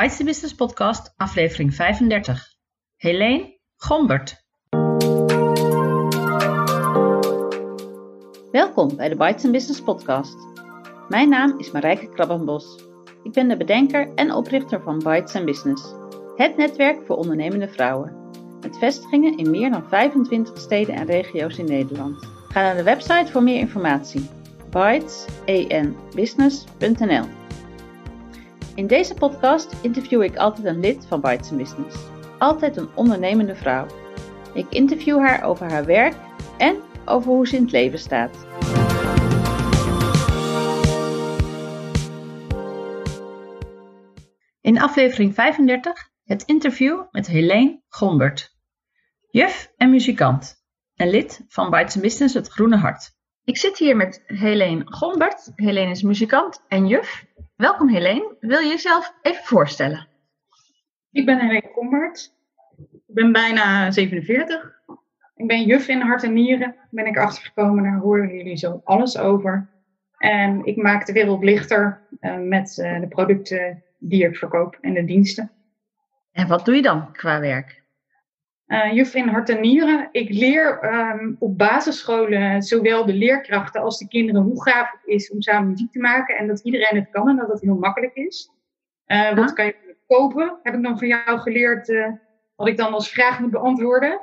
Bites Business Podcast, aflevering 35. Helene Gombert. Welkom bij de Bites Business Podcast. Mijn naam is Marijke Krabbenbos. Ik ben de bedenker en oprichter van Bites Business, het netwerk voor ondernemende vrouwen. Met vestigingen in meer dan 25 steden en regio's in Nederland. Ga naar de website voor meer informatie. bytesenbusiness.nl In deze podcast interview ik altijd een lid van Bites Business. Altijd een ondernemende vrouw. Ik interview haar over haar werk en over hoe ze in het leven staat. In aflevering 35 het interview met Helene Gombert. Juf en muzikant en lid van Bites Business Het Groene Hart. Ik zit hier met Helene Gombert. Helene is muzikant en juf. Welkom Helene. Wil je jezelf even voorstellen? Ik ben Helene Gombert. Ik ben bijna 47. Ik ben juf in hart en nieren. Ben ik achtergekomen, daar horen jullie zo alles over. En ik maak de wereld lichter uh, met uh, de producten die ik verkoop en de diensten. En wat doe je dan qua werk? Uh, juf in hart en nieren. Ik leer um, op basisscholen zowel de leerkrachten als de kinderen hoe gaaf het is om samen muziek te maken. En dat iedereen het kan en dat het heel makkelijk is. Uh, wat kan je kopen? Heb ik dan van jou geleerd uh, wat ik dan als vraag moet beantwoorden.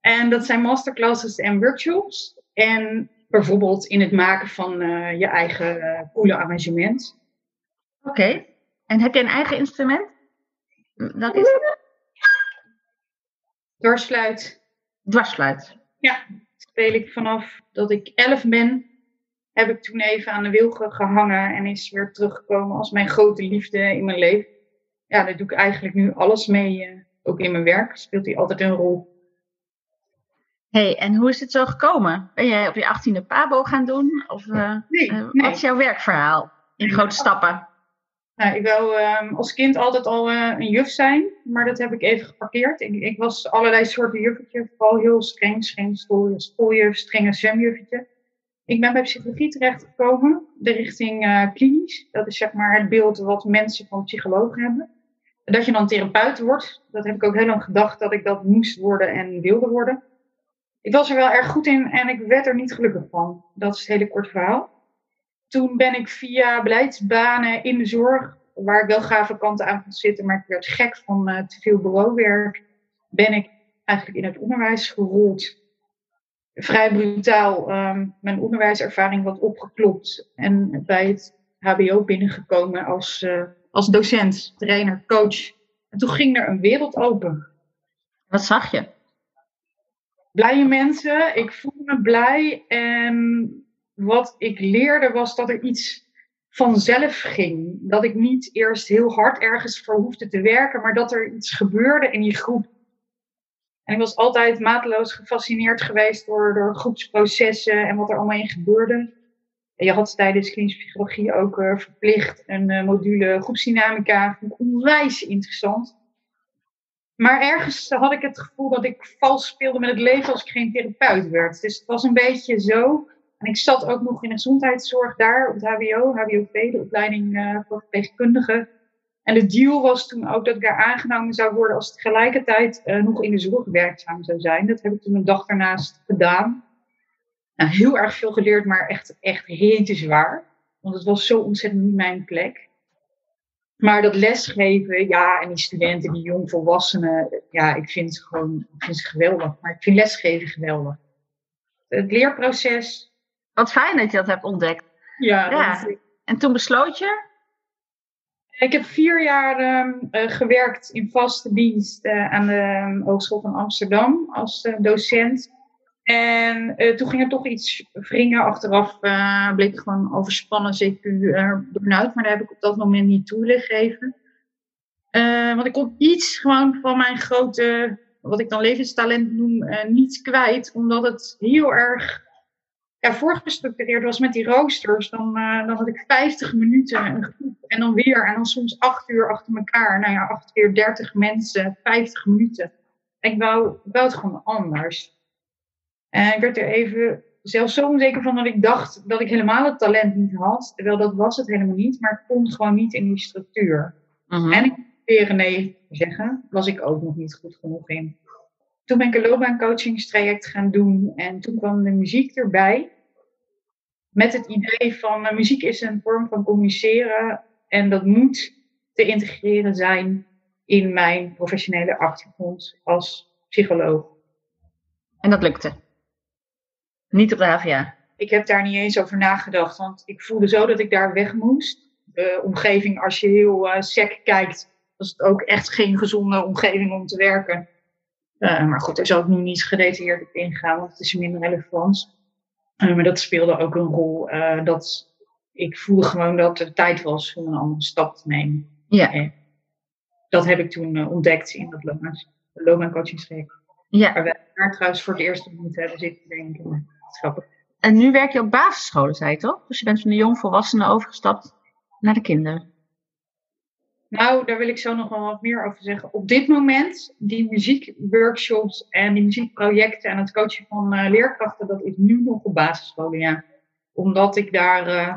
En dat zijn masterclasses en workshops. En bijvoorbeeld in het maken van je eigen coole arrangement. Oké. Okay. En heb je een eigen instrument? Dat is het? Dwarsfluit. Dwarsfluit. Ja, speel ik vanaf dat ik elf ben. Heb ik toen even aan de wilgen gehangen en is weer teruggekomen als mijn grote liefde in mijn leven. Ja, daar doe ik eigenlijk nu alles mee. Uh, ook in mijn werk speelt hij altijd een rol. hey, en hoe is het zo gekomen? Ben jij op je achttiende Pabo gaan doen? Of uh, nee, uh, nee. wat is jouw werkverhaal in grote stappen? Nou, ik wou um, als kind altijd al uh, een juf zijn, maar dat heb ik even geparkeerd. Ik, ik was allerlei soorten juffetje, vooral heel streng, streng school, schooljuf, strenge zwemjuffetje. Ik ben bij psychologie terechtgekomen, de richting uh, klinisch. Dat is zeg maar het beeld wat mensen van psychologen hebben. Dat je dan therapeut wordt, dat heb ik ook heel lang gedacht dat ik dat moest worden en wilde worden. Ik was er wel erg goed in en ik werd er niet gelukkig van. Dat is het hele kort verhaal toen ben ik via beleidsbanen in de zorg, waar ik wel gave kanten aan kon zitten, maar ik werd gek van uh, te veel bureauwerk, ben ik eigenlijk in het onderwijs gerold. Vrij brutaal um, mijn onderwijservaring wat opgeklopt en bij het HBO binnengekomen als, uh, als docent, trainer, coach. En toen ging er een wereld open. Wat zag je? Blije mensen, ik voelde me blij en wat ik leerde was dat er iets vanzelf ging. Dat ik niet eerst heel hard ergens voor hoefde te werken, maar dat er iets gebeurde in die groep. En ik was altijd mateloos gefascineerd geweest door, groepsprocessen en wat er allemaal in gebeurde. En je had tijdens klinische psychologie ook uh, verplicht een uh, module groepsdynamica. Vond ik onwijs interessant. Maar ergens had ik het gevoel dat ik vals speelde met het leven als ik geen therapeut werd. Dus het was een beetje zo en ik zat ook nog in de gezondheidszorg daar op het HBO, HBOV, de opleiding uh, voor verpleegkundigen. En de deal was toen ook dat ik daar aangenomen zou worden als ik tegelijkertijd uh, nog in de zorg werkzaam zou zijn. Dat heb ik toen een dag daarnaast gedaan. Nou, heel erg veel geleerd, maar echt, echt rete zwaar. Want het was zo ontzettend niet mijn plek. Maar dat lesgeven, ja, en die studenten, die jongvolwassenen, ja, ik vind ze gewoon ik vind ze geweldig. Maar ik vind lesgeven geweldig. Het leerproces, wat fijn dat je dat hebt ontdekt. Ja. ja. En toen besloot je? Ik heb vier jaar um, uh, gewerkt in vaste dienst uh, aan de Hogeschool van Amsterdam als uh, docent. En toen ging er toch iets wringen. Achteraf bleek ik gewoon overspannen, CQ burn-out. Maar daar heb ik op dat moment niet toe willen geven. want ik kon iets gewoon van mijn grote, wat ik dan levenstalent noem, niet kwijt. Omdat het heel erg ja, voorgestructureerd was met die roosters, dan, uh, dan had ik 50 minuten een groep en dan weer. En dan soms 8 uur achter elkaar. Nou ja, 8 keer 30 mensen, 50 minuten. Ik wou, ik wou het gewoon anders. En ik werd er even zelfs zo onzeker van dat ik dacht dat ik helemaal het talent niet had. Terwijl dat was het helemaal niet, maar ik kon gewoon niet in die structuur. Mhm. En ik leren nee zeggen, was ik ook nog niet goed genoeg in. Toen ben ik een loopbaancoachingstraject gaan doen en toen kwam de muziek erbij. Met het idee van uh, muziek is een vorm van communiceren en dat moet te integreren zijn in mijn professionele achtergrond als psycholoog. En dat lukte? Niet op de HVA? Ik heb daar niet eens over nagedacht, want ik voelde zo dat ik daar weg moest. De omgeving, als je heel uh, sec kijkt, was het ook echt geen gezonde omgeving om te werken. Uh, maar goed, daar zal ik nu niet gedetailleerd op ingaan, want het is minder relevant. Uh, maar dat speelde ook een rol. Uh, dat ik voelde gewoon dat het tijd was om een andere stap te nemen. Ja. En dat heb ik toen ontdekt in dat loopbaancoachingstraject. Ja. Waar wij daar trouwens voor het eerst op moeten hebben zitten denken. Grappig. En nu werk je op basisscholen, zei je toch? Dus je bent van de jongvolwassenen overgestapt naar de kinderen. Nou, daar wil ik zo nog wel wat meer over zeggen. Op dit moment, die muziekworkshops en die muziekprojecten en het coachen van uh, leerkrachten, dat is nu nog op basisscholen, ja. Omdat ik daar uh,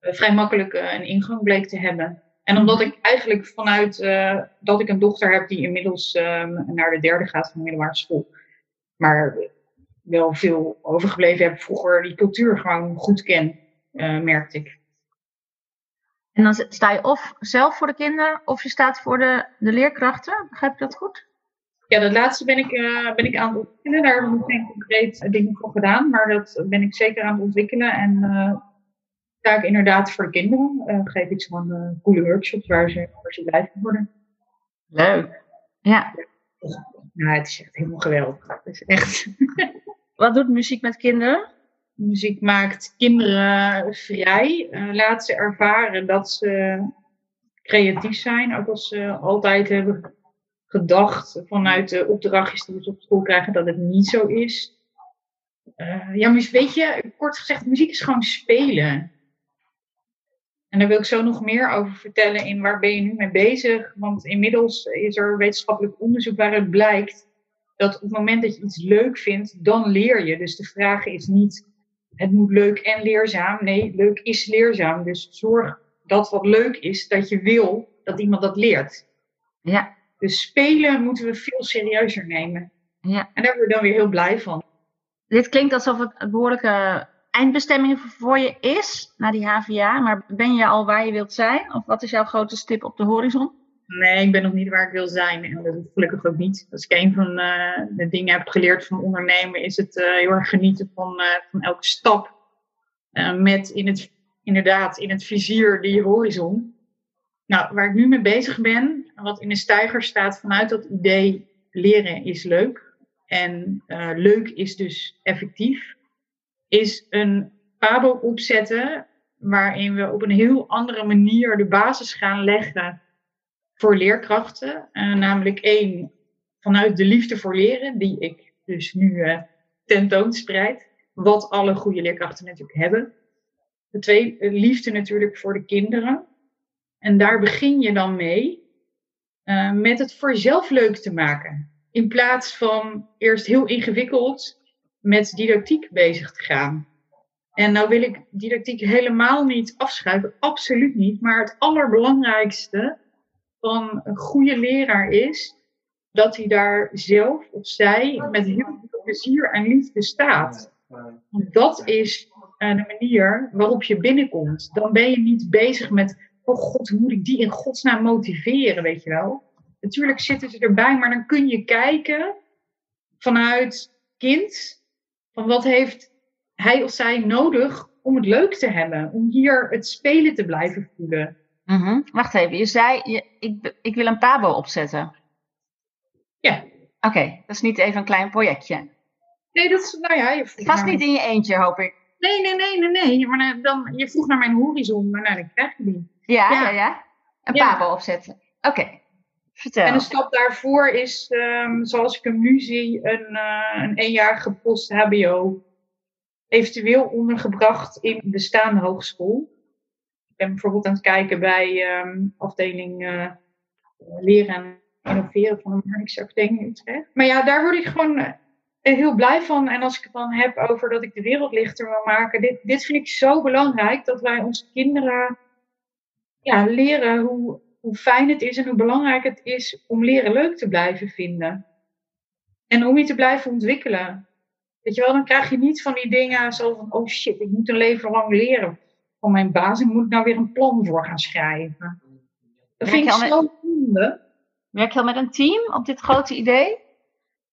vrij makkelijk een ingang bleek te hebben. En omdat ik eigenlijk vanuit dat ik een dochter heb die inmiddels naar de derde gaat van de middelbare school. Maar wel veel overgebleven heb vroeger die cultuur gewoon goed ken, merkte ik. En dan sta je of zelf voor de kinderen of je staat voor de, de leerkrachten. Begrijp ik dat goed? Ja, dat laatste ben ik, uh, ben ik aan het ontwikkelen. Daar heb ik geen concreet dingen voor gedaan. Maar dat ben ik zeker aan het ontwikkelen. En uh, sta ik inderdaad voor de kinderen. Uh, geef ik ze gewoon coole workshops waar ze, waar ze blij van worden. Leuk. Ja. Nou, het is echt helemaal geweldig. Het is echt... Wat doet muziek met kinderen? Muziek maakt kinderen vrij. Uh, laat ze ervaren dat ze creatief zijn. Ook als ze altijd hebben gedacht vanuit de opdrachtjes die ze op school krijgen dat het niet zo is. Uh, ja, maar weet je, kort gezegd, muziek is gewoon spelen. En daar wil ik zo nog meer over vertellen in waar ben je nu mee bezig. Want inmiddels is er wetenschappelijk onderzoek waaruit blijkt dat op het moment dat je iets leuk vindt, dan leer je. Dus de vraag is niet het moet leuk en leerzaam. Nee, leuk is leerzaam. Dus zorg dat wat leuk is, dat je wil dat iemand dat leert. Ja. Dus spelen moeten we veel serieuzer nemen. Ja. En daar word ik dan weer heel blij van. Dit klinkt alsof het een behoorlijke eindbestemming voor je is, naar die HVA. Maar ben je al waar je wilt zijn? Of wat is jouw grote stip op de horizon? Nee, ik ben nog niet waar ik wil zijn. En dat is gelukkig ook niet. Als ik een van uh, de dingen heb geleerd van ondernemen, is het uh, heel erg genieten van, uh, van elke stap. met in het, inderdaad in het vizier die horizon. Nou, waar ik nu mee bezig ben, wat in de stijger staat vanuit dat idee leren is leuk. En leuk is dus effectief. Is een pabo opzetten waarin we op een heel andere manier de basis gaan leggen voor leerkrachten. Uh, namelijk één, vanuit de liefde voor leren, die ik dus nu uh, tentoonspreid. Wat alle goede leerkrachten natuurlijk hebben. De twee, liefde natuurlijk voor de kinderen. En daar begin je dan mee met het voor jezelf leuk te maken. In plaats van eerst heel ingewikkeld met didactiek bezig te gaan. En nou wil ik didactiek helemaal niet afschuiven, absoluut niet. Maar het allerbelangrijkste van een goede leraar is dat hij daar zelf of zij met heel veel plezier en liefde staat. Want dat is uh, de manier waarop je binnenkomt. Dan ben je niet bezig met, oh god, hoe moet ik die in godsnaam motiveren, weet je wel. Natuurlijk zitten ze erbij, maar dan kun je kijken vanuit kind, van wat heeft hij of zij nodig om het leuk te hebben, om hier het spelen te blijven voelen. Mm -hmm. Wacht even, je zei, je, ik, ik wil een pabo opzetten. Ja. Oké, okay, dat is niet even een klein projectje. Nee, dat is, nou ja. Je Vast niet in je eentje, hoop ik. Nee, nee, nee, nee, nee. Maar dan, je vroeg naar mijn horizon, maar nou, dan krijg je die. Ja, ja, ja. ja. Een ja. pabo opzetten. Oké, okay. vertel. En een stap daarvoor is, um, zoals ik hem nu zie, een, uh, een eenjarige post-HBO. Eventueel ondergebracht in de bestaande hogeschool ben bijvoorbeeld aan het kijken bij um, afdeling uh, leren en innoveren van de Marnixse Academie Utrecht. Maar ja, daar word ik gewoon uh, heel blij van. En als ik het dan heb over dat ik de wereld lichter wil maken, dit, dit vind ik zo belangrijk dat wij onze kinderen ja, leren hoe hoe fijn het is en hoe belangrijk het is om leren leuk te blijven vinden. En om je te blijven ontwikkelen. Weet je wel, dan krijg je niet van die dingen zo van, oh shit, ik moet een leven lang leren van mijn baas. Ik moet nou weer een plan voor gaan schrijven. Dat vind ik zo zonde. Werk je al met een team op dit grote idee?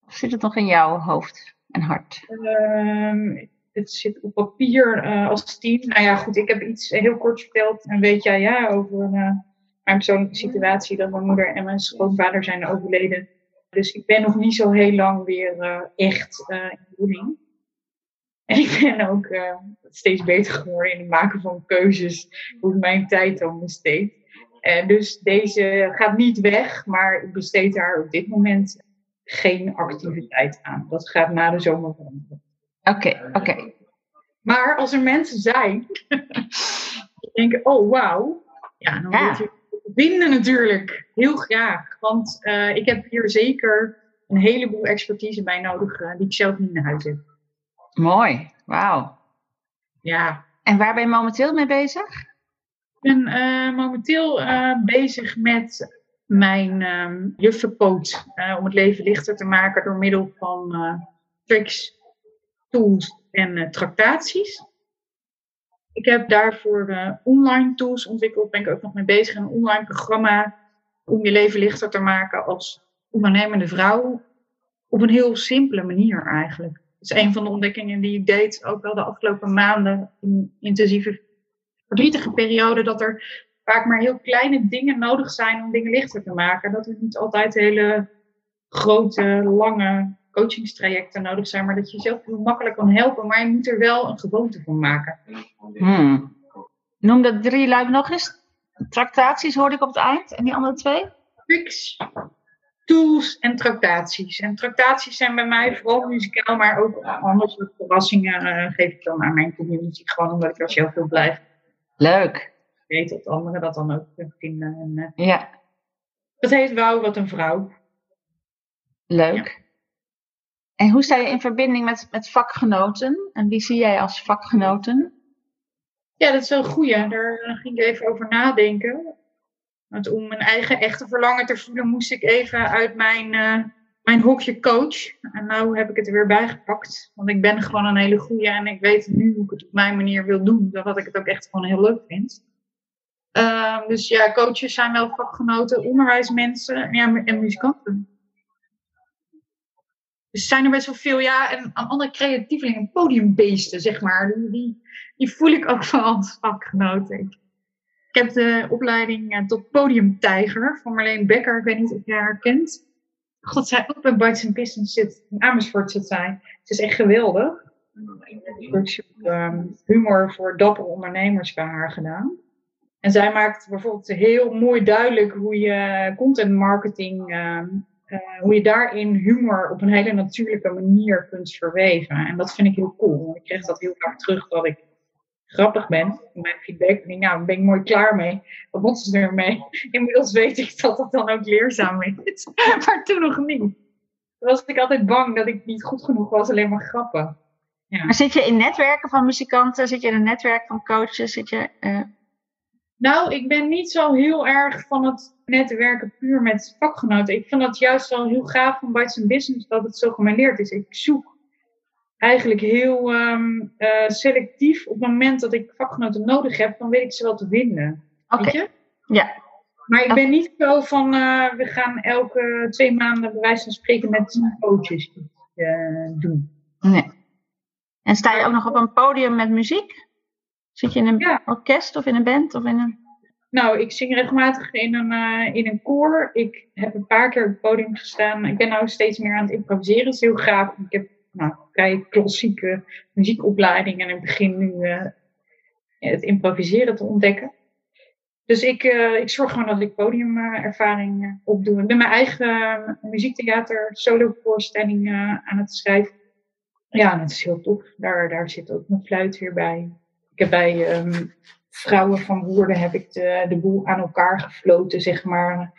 Of zit het nog in jouw hoofd en hart? Ehm, het zit op papier uh, als team. Nou ja, goed, ik heb iets heel kort verteld. En weet jij ja over uh, mijn persoonlijke situatie. Dat mijn moeder en mijn schoonvader zijn overleden. Dus ik ben nog niet zo heel lang weer uh, echt in voeding. En ik ben ook steeds beter geworden in het maken van keuzes. Hoe ik mijn tijd dan besteed. En dus deze gaat niet weg, maar ik besteed daar op dit moment geen activiteit aan. Dat gaat na de zomer veranderen. Oké, oké. Maar als er mensen zijn die denken, oh wauw, ja, dan ja. je vinden natuurlijk heel graag. Want uh, ik heb hier zeker een heleboel expertise bij nodig die ik zelf niet in huis heb. Mooi, wauw. Ja. En waar ben je momenteel mee bezig? Ik ben uh, momenteel bezig met mijn um, juffenpoot om het leven lichter te maken door middel van tricks, tools en tractaties. Ik heb daarvoor uh, online tools ontwikkeld, ben ik ook nog mee bezig. Een online programma om je leven lichter te maken als ondernemende vrouw. Op een heel simpele manier eigenlijk. Is een van de ontdekkingen die ik deed, ook wel de afgelopen maanden in intensieve verdrietige periode, dat er vaak maar heel kleine dingen nodig zijn om dingen lichter te maken. Dat er niet altijd hele grote, lange coachingstrajecten nodig zijn, maar dat je jezelf heel makkelijk kan helpen, maar je moet er wel een gewoonte van maken. Hmm. Noem dat drie luiden nog eens. Tractaties hoorde ik op het eind en die andere twee? Tricks, tools en tractaties. En tractaties zijn bij mij vooral muzikaal, maar ook andere soort verrassingen uh, geef ik dan aan mijn community, gewoon omdat ik er zelf wil blijven. Leuk. Ik weet dat anderen dat dan ook vinden. En, uh, ja. Dat heet Wauw, wat een vrouw. Leuk. En hoe sta je in verbinding met, met vakgenoten? En wie zie jij als vakgenoten? Ja, dat is wel een goeie. Daar ging ik even over nadenken. Want om mijn eigen echte verlangen te voelen, moest ik even uit mijn, uh, mijn hokje coach. En nu heb ik het er weer bijgepakt. Want ik ben gewoon een hele goeie en ik weet nu hoe ik het op mijn manier wil doen. Dat ik het ook echt gewoon heel leuk vind. Uh, dus ja, coaches zijn wel vakgenoten, onderwijsmensen ja, en muzikanten. Dus zijn er best wel veel, ja, en andere creatievelingen, podiumbeesten, zeg maar. Die, die voel ik ook wel als vakgenoten. Ik heb de opleiding uh, tot podiumtijger van Marleen Becker. Ik weet niet of je haar kent. God, zij ook bij Bites Business zit. In Amersfoort zit zij. Het is echt geweldig. Workshop um, humor voor dappere ondernemers bij haar gedaan. En zij maakt bijvoorbeeld heel mooi duidelijk hoe je content marketing um, uh, hoe je daarin humor op een hele natuurlijke manier kunt verweven. En dat vind ik heel cool. Ik kreeg dat heel vaak terug dat ik grappig ben. Mijn feedback. Nou, daar ben ik mooi klaar mee. Wat moet ze ermee? Inmiddels weet ik dat dat dan ook leerzaam is. maar toen nog niet. Toen was ik altijd bang dat ik niet goed genoeg was, alleen maar grappen. Ja. Maar zit je in netwerken van muzikanten? Zit je in een netwerk van coaches? Zit je, uh... Nou, ik ben niet zo heel erg van het netwerken puur met vakgenoten. Ik vind dat juist wel heel gaaf van Bites Business dat het zo gemêleerd is. Ik zoek eigenlijk heel um, uh, selectief op het moment dat ik vakgenoten nodig heb, dan weet ik ze wel te vinden. Oké. Okay. Ja. Maar ik ben niet zo van, uh, we gaan elke twee maanden bij wijze van spreken met tien coaches uh, doen. Nee. En sta je ook nog op een podium met muziek? Zit je in een ja. orkest of in een band of in een... Nou, ik zing regelmatig in een, uh, in een koor. Ik heb een paar keer op het podium gestaan. Ik ben nou steeds meer aan het improviseren. Dat is heel gaaf. Ik heb nou, vrij klassieke muziekopleiding en ik begin nu uh, het improviseren te ontdekken. Dus ik, uh, ik zorg gewoon dat ik podiumervaring opdoe. Ik ben mijn eigen muziektheater solo voorstelling aan het schrijven. Ja, dat is heel tof. Daar, daar zit ook mijn fluit weer bij. Ik heb bij um, Vrouwen van Woerden heb ik de, de boel aan elkaar gefloten, zeg maar.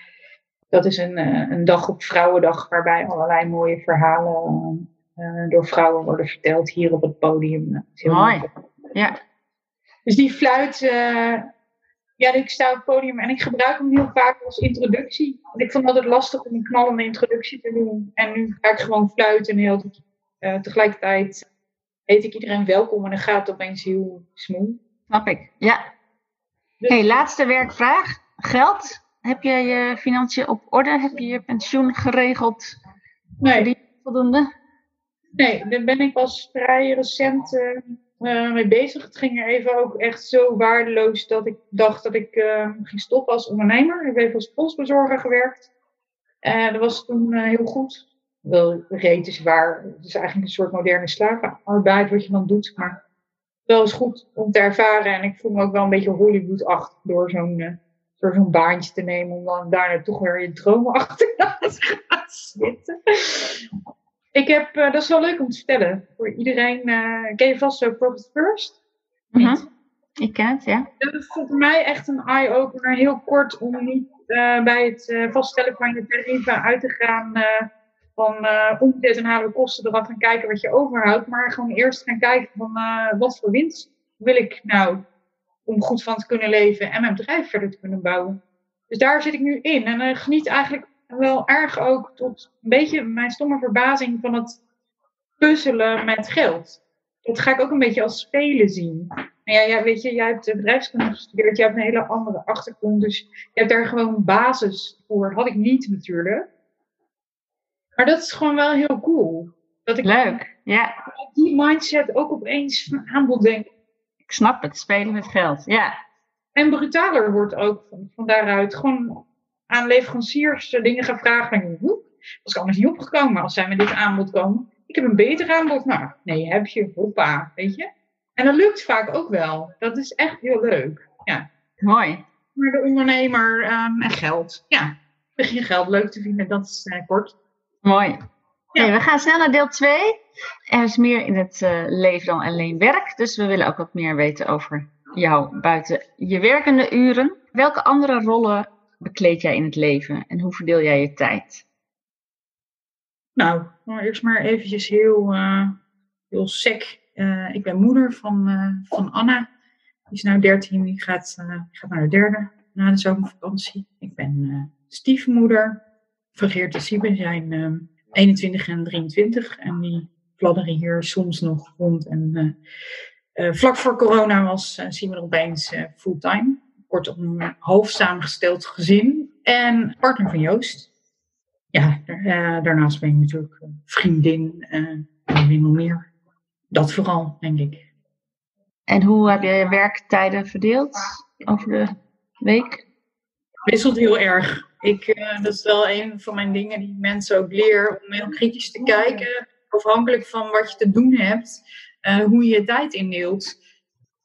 Dat is een, eh, een dag op Vrouwendag waarbij allerlei mooie verhalen uh, door vrouwen worden verteld hier op het podium. Mooi. Ja. Dus die fluit, uh, Ja, ik sta op het podium en ik gebruik hem heel vaak als introductie. Want ik vond het altijd lastig om een knallende introductie te doen. En nu ga ik gewoon fluiten en heel uh, tegelijkertijd heet ik iedereen welkom en dan gaat het opeens heel smooth. Snap ik, ja. Dus... hey, laatste werkvraag. Geld? Heb je je financiën op orde? Heb je je pensioen geregeld? Nee. Voldoende? Nee, daar ben ik pas vrij recent uh, mee bezig. Het ging er even ook echt zo waardeloos dat ik dacht dat ik uh, ging stoppen als ondernemer. Ik heb even als postbezorger gewerkt. En dat was toen heel goed. Wel reet is waar. Het is eigenlijk een soort moderne slavenarbeid wat je dan doet. Maar wel is goed om te ervaren. En ik voel me ook wel een beetje Hollywood-achtig door zo'n zo'n baantje te nemen. Om dan daarna toch weer je dromen achterna te gaan zitten. Ik heb, uh, dat is wel leuk om te vertellen. Voor iedereen, uh, ken je vast zo Profit First? Mm -hmm. Ik ken het, ja. Dat is voor mij echt een eye-opener. Heel kort om niet uh, bij het vaststellen van je tarieven uit te gaan van omzet en halen kosten eraf en kijken wat je overhoudt. Maar gewoon eerst gaan kijken van wat voor winst wil ik nou om goed van te kunnen leven en mijn bedrijf verder te kunnen bouwen. Dus daar zit ik nu in. En geniet eigenlijk wel erg ook tot een beetje mijn stomme verbazing van het puzzelen met geld. Dat ga ik ook een beetje als spelen zien. En ja, ja, weet je, jij hebt bedrijfskunde gestudeerd, je hebt een hele andere achtergrond, dus je hebt daar gewoon basis voor. Had ik niet natuurlijk. Maar dat is gewoon wel heel cool. Dat ik Leuk, ja. Die mindset ook opeens van aanbod denk. Ik snap het, spelen met geld, ja. En brutaler wordt ook van, van daaruit. Gewoon aan leveranciers dingen gaan vragen. En hoe? Dat is anders niet opgekomen als zij met dit aanbod komen. Ik heb een beter aanbod. Nou, nee, heb je. Hoppa, weet je. En dat lukt vaak ook wel. Dat is echt heel leuk. Ja. Mooi. Maar de ondernemer um, en geld. Ja, begin geld leuk te vinden. Dat is uh, kort. Mooi. Ja. Hey, we gaan snel naar deel 2. Er is meer in het uh, leven dan alleen werk. Dus we willen ook wat meer weten over jou buiten je werkende uren. Welke andere rollen bekleed jij in het leven en hoe verdeel jij je tijd? Nou, nou eerst maar eventjes heel, uh, heel sec. Uh, ik ben moeder van, uh, van Anna. Die is nu 13, die gaat, gaat naar de derde na de zomervakantie. Ik ben stiefmoeder. Vergeert de Sieben zijn 21 en 23 en die fladderen hier soms nog rond. En vlak voor corona was Simon opeens fulltime kortom een hoofd samengesteld gezin en partner van Joost. Ja, uh, daarnaast ben ik natuurlijk vriendin uh, en nog meer. Dat vooral, denk ik. En hoe heb je je werktijden verdeeld over de week? Wisselt heel erg. Ik, uh, dat is wel een van mijn dingen die mensen ook leren, om heel kritisch te kijken, afhankelijk van wat je te doen hebt, hoe je je tijd indeelt.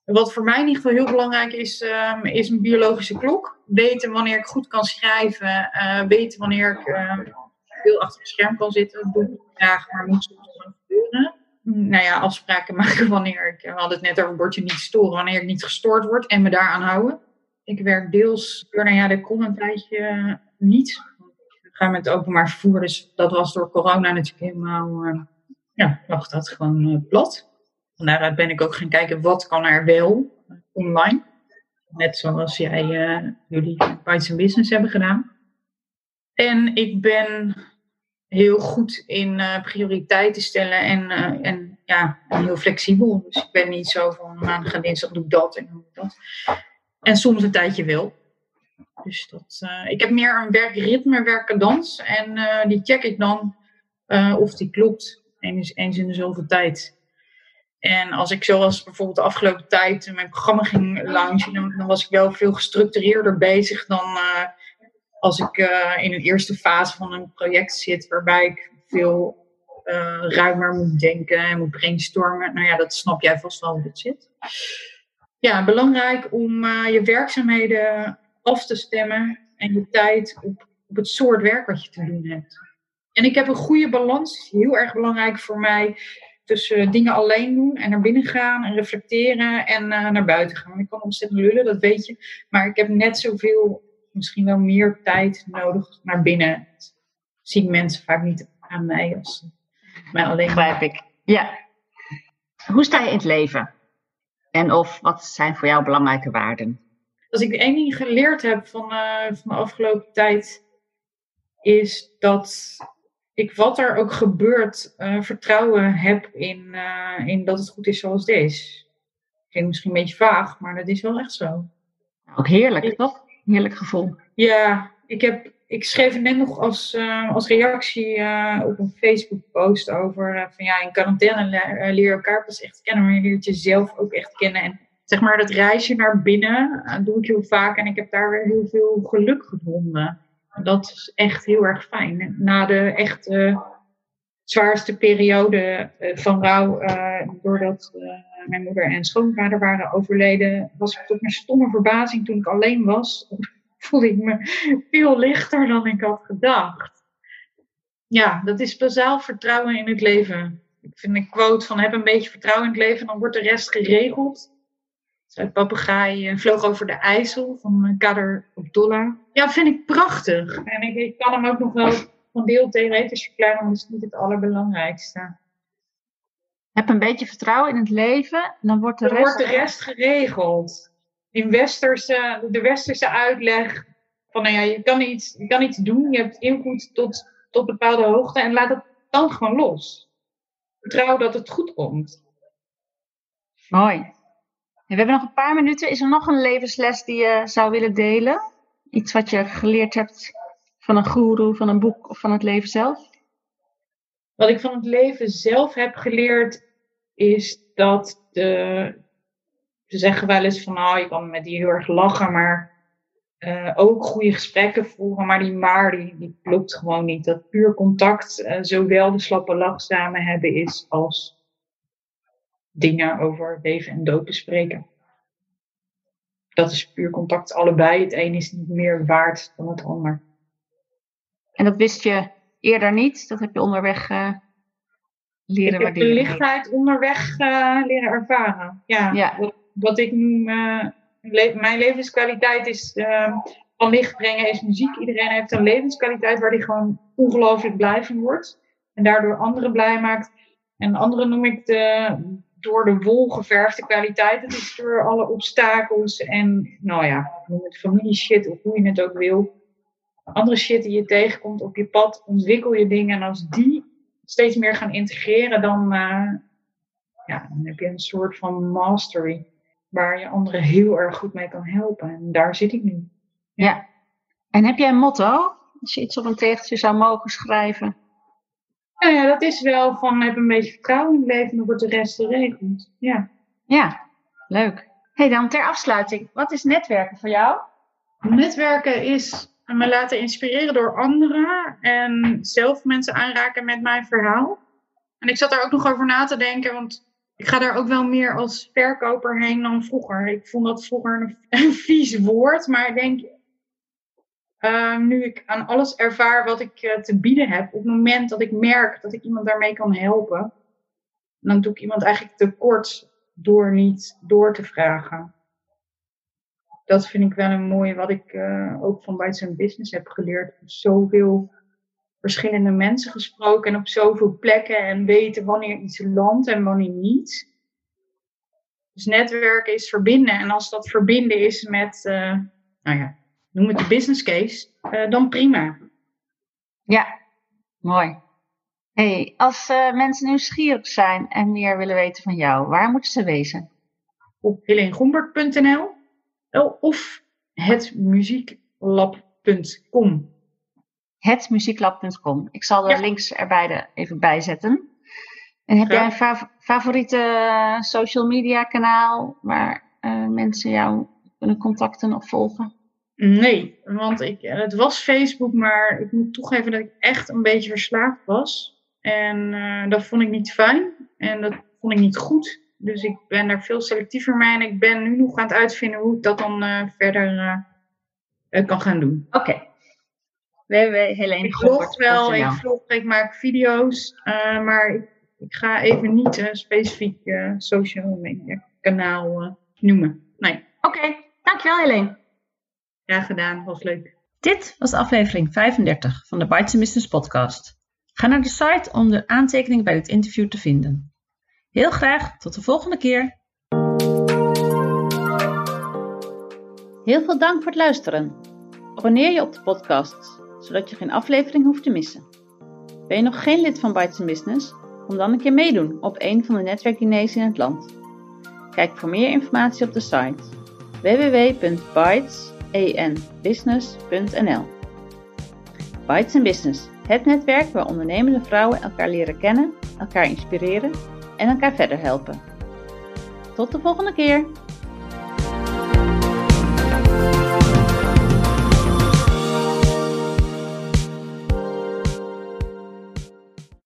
Wat voor mij in ieder geval heel belangrijk is, um, is een biologische klok. Weten wanneer ik goed kan schrijven. Uh, weten wanneer ik uh, veel achter het scherm kan zitten. Doe ik graag, maar moet soms gewoon gebeuren. Nou ja, afspraken maken wanneer ik, we hadden het net over bordje niet storen, wanneer ik niet gestoord word en me daaraan houden. Ik werk deels, nou ja, dat kon een tijdje niet. Ik ga met openbaar vervoer, dus dat was door corona natuurlijk helemaal, uh, ja, lag dat gewoon plat. Van ben ik ook gaan kijken wat kan er wel online. Net zoals jij, uh, jullie Bites Business hebben gedaan. En ik ben heel goed in uh, prioriteiten stellen en, uh, en ja, heel flexibel. Dus ik ben niet zo van maandag en dinsdag doe ik dat en doe ik dat. En soms een tijdje wel. Dus dat, ik heb meer een werkritme, werkcadans. En die check ik dan of die klopt. Eens, eens in de zoveel tijd. En als ik zoals bijvoorbeeld de afgelopen tijd mijn programma ging launchen, dan, was ik wel veel gestructureerder bezig dan uh, als ik uh, in een eerste fase van een project zit, waarbij ik veel uh, ruimer moet denken en moet brainstormen. Nou ja, dat snap jij vast wel hoe het zit. Ja, belangrijk om je werkzaamheden af te stemmen en je tijd op, op het soort werk wat je te doen hebt. En ik heb een goede balans, heel erg belangrijk voor mij tussen dingen alleen doen en naar binnen gaan en reflecteren en uh, naar buiten gaan. Ik kan ontzettend lullen, dat weet je. Maar ik heb net zoveel, misschien wel meer tijd nodig naar binnen. Dat zien mensen vaak niet aan mij als mij alleen. Begrijp ik. Ja. Hoe sta je in het leven? En of wat zijn voor jou belangrijke waarden? als ik één ding geleerd heb van, uh, van de afgelopen tijd, is dat ik wat er ook gebeurt, uh, vertrouwen heb in, uh, in dat het goed is zoals het is. Klinkt misschien een beetje vaag, maar dat is wel echt zo. Ook heerlijk, toch? Heerlijk gevoel. Ja, ik, heb, ik schreef net nog als, uh, als reactie op een Facebook-post over van ja, in quarantaine leer je elkaar pas echt kennen, maar je leert jezelf ook echt kennen. En zeg maar dat reisje naar binnen doe ik heel vaak en ik heb daar weer heel veel geluk gevonden dat is echt heel erg fijn. Na de echt zwaarste periode uh, van rouw, uh, doordat uh, mijn moeder en schoonvader waren overleden, was ik tot mijn stomme verbazing toen ik alleen was, voelde ik me veel lichter dan ik had gedacht. Ja, dat is bazaal vertrouwen in het leven. Ik vind een quote van heb een beetje vertrouwen in het leven, dan wordt de rest geregeld. Een papegaai vloog over de IJssel van Kader Abdullah. Ja, vind ik prachtig. En ik, ik kan hem ook nog wel van deel theoretisch verklaren, maar dat is niet het allerbelangrijkste. Heb een beetje vertrouwen in het leven, dan wordt de, dan rest, wordt de rest geregeld. In westerse, de westerse uitleg van, nou ja, je kan iets, je kan iets doen, je hebt invloed tot, tot bepaalde hoogte en laat het dan gewoon los. Vertrouw dat het goed komt. Mooi. We hebben nog een paar minuten. Is er nog een levensles die je zou willen delen? Iets wat je geleerd hebt van een guru, van een boek of van het leven zelf? Wat ik van het leven zelf heb geleerd is dat de, ze zeggen wel eens van nou, je kan met die heel erg lachen, maar uh, ook goede gesprekken voeren, maar die maar die, die klopt gewoon niet. Dat puur contact uh, zowel de slappe lach samen hebben is als dingen over leven en dood bespreken. Dat is puur contact allebei. Het een is niet meer waard dan het ander. En dat wist je eerder niet? Dat heb je onderweg uh, leren Ik heb de lichtheid onderweg uh, leren ervaren. Ja, ja. Wat, wat, ik noem, uh, le mijn levenskwaliteit is van licht brengen is muziek. Iedereen heeft een levenskwaliteit waar die gewoon ongelooflijk blij van wordt. En daardoor anderen blij maakt. En anderen noem ik de, door de wol geverfde kwaliteit. Dat is door alle obstakels en, nou ja, noem het familie shit of hoe je het ook wil. Andere shit die je tegenkomt op je pad, ontwikkel je dingen. En als die steeds meer gaan integreren, dan, uh, ja, dan heb je een soort van mastery. Waar je anderen heel erg goed mee kan helpen. En daar zit ik nu. Ja. En heb jij een motto? Als je iets op een tegeltje zou mogen schrijven. Nou ja, dat is wel van heb een beetje vertrouwen in het leven, dan wordt de rest geregeld. Ja. Ja, leuk. hey, dan ter afsluiting. Wat is netwerken voor jou? Netwerken is me laten inspireren door anderen en zelf mensen aanraken met mijn verhaal. En ik zat daar ook nog over na te denken, want ik ga daar ook wel meer als verkoper heen dan vroeger. Ik vond dat vroeger een, een vies woord, maar ik denk, uh, nu ik aan alles ervaar wat ik uh, te bieden heb, op het moment dat ik merk dat ik iemand daarmee kan helpen, dan doe ik iemand eigenlijk tekort door niet door te vragen. Dat vind ik wel een mooie wat ik uh, ook van Bites Business heb geleerd. Zoveel verschillende mensen gesproken en op zoveel plekken en weten wanneer iets landt en wanneer niet. Dus netwerken is verbinden. En als dat verbinden is met, nou ja, noem het de business case, uh, dan prima. Ja, mooi. Hey, als uh, mensen nieuwsgierig zijn en meer willen weten van jou, waar moeten ze wezen? Op heleengombert.nl of hetmuzieklab.com. Hetmuzieklab.com. Ik zal de ja. links er beide even bijzetten. En heb ja. jij een fav favoriete eh, social media kanaal waar uh, mensen jou kunnen contacten of volgen? Nee, want ik, het was Facebook, maar ik moet toegeven dat ik echt een beetje verslaafd was. En uh, dat vond ik niet fijn en dat vond ik niet goed. Dus ik ben daar veel selectiever mee en ik ben nu nog aan het uitvinden hoe ik dat dan uh, verder uh, kan gaan doen. Oké. Okay. Helene ik vlog wel, ik vlog, ik maak video's, maar ik, ik, ga even niet een specifiek social media kanaal noemen. Nee. Oké, okay. dankjewel Helene. Graag gedaan, was leuk. Dit was aflevering 35 van de Bites Business podcast. Ga naar de site om de aantekeningen bij dit interview te vinden. Heel graag tot de volgende keer. Heel veel dank voor het luisteren. Abonneer je op de podcast, zodat je geen aflevering hoeft te missen. Ben je nog geen lid van Bites Business? Kom dan een keer meedoen op een van de netwerkdiners in het land. Kijk voor meer informatie op de site www.bytesenbusiness.nl Bites Business, het netwerk waar ondernemende vrouwen elkaar leren kennen, elkaar inspireren en elkaar verder helpen. Tot de volgende keer!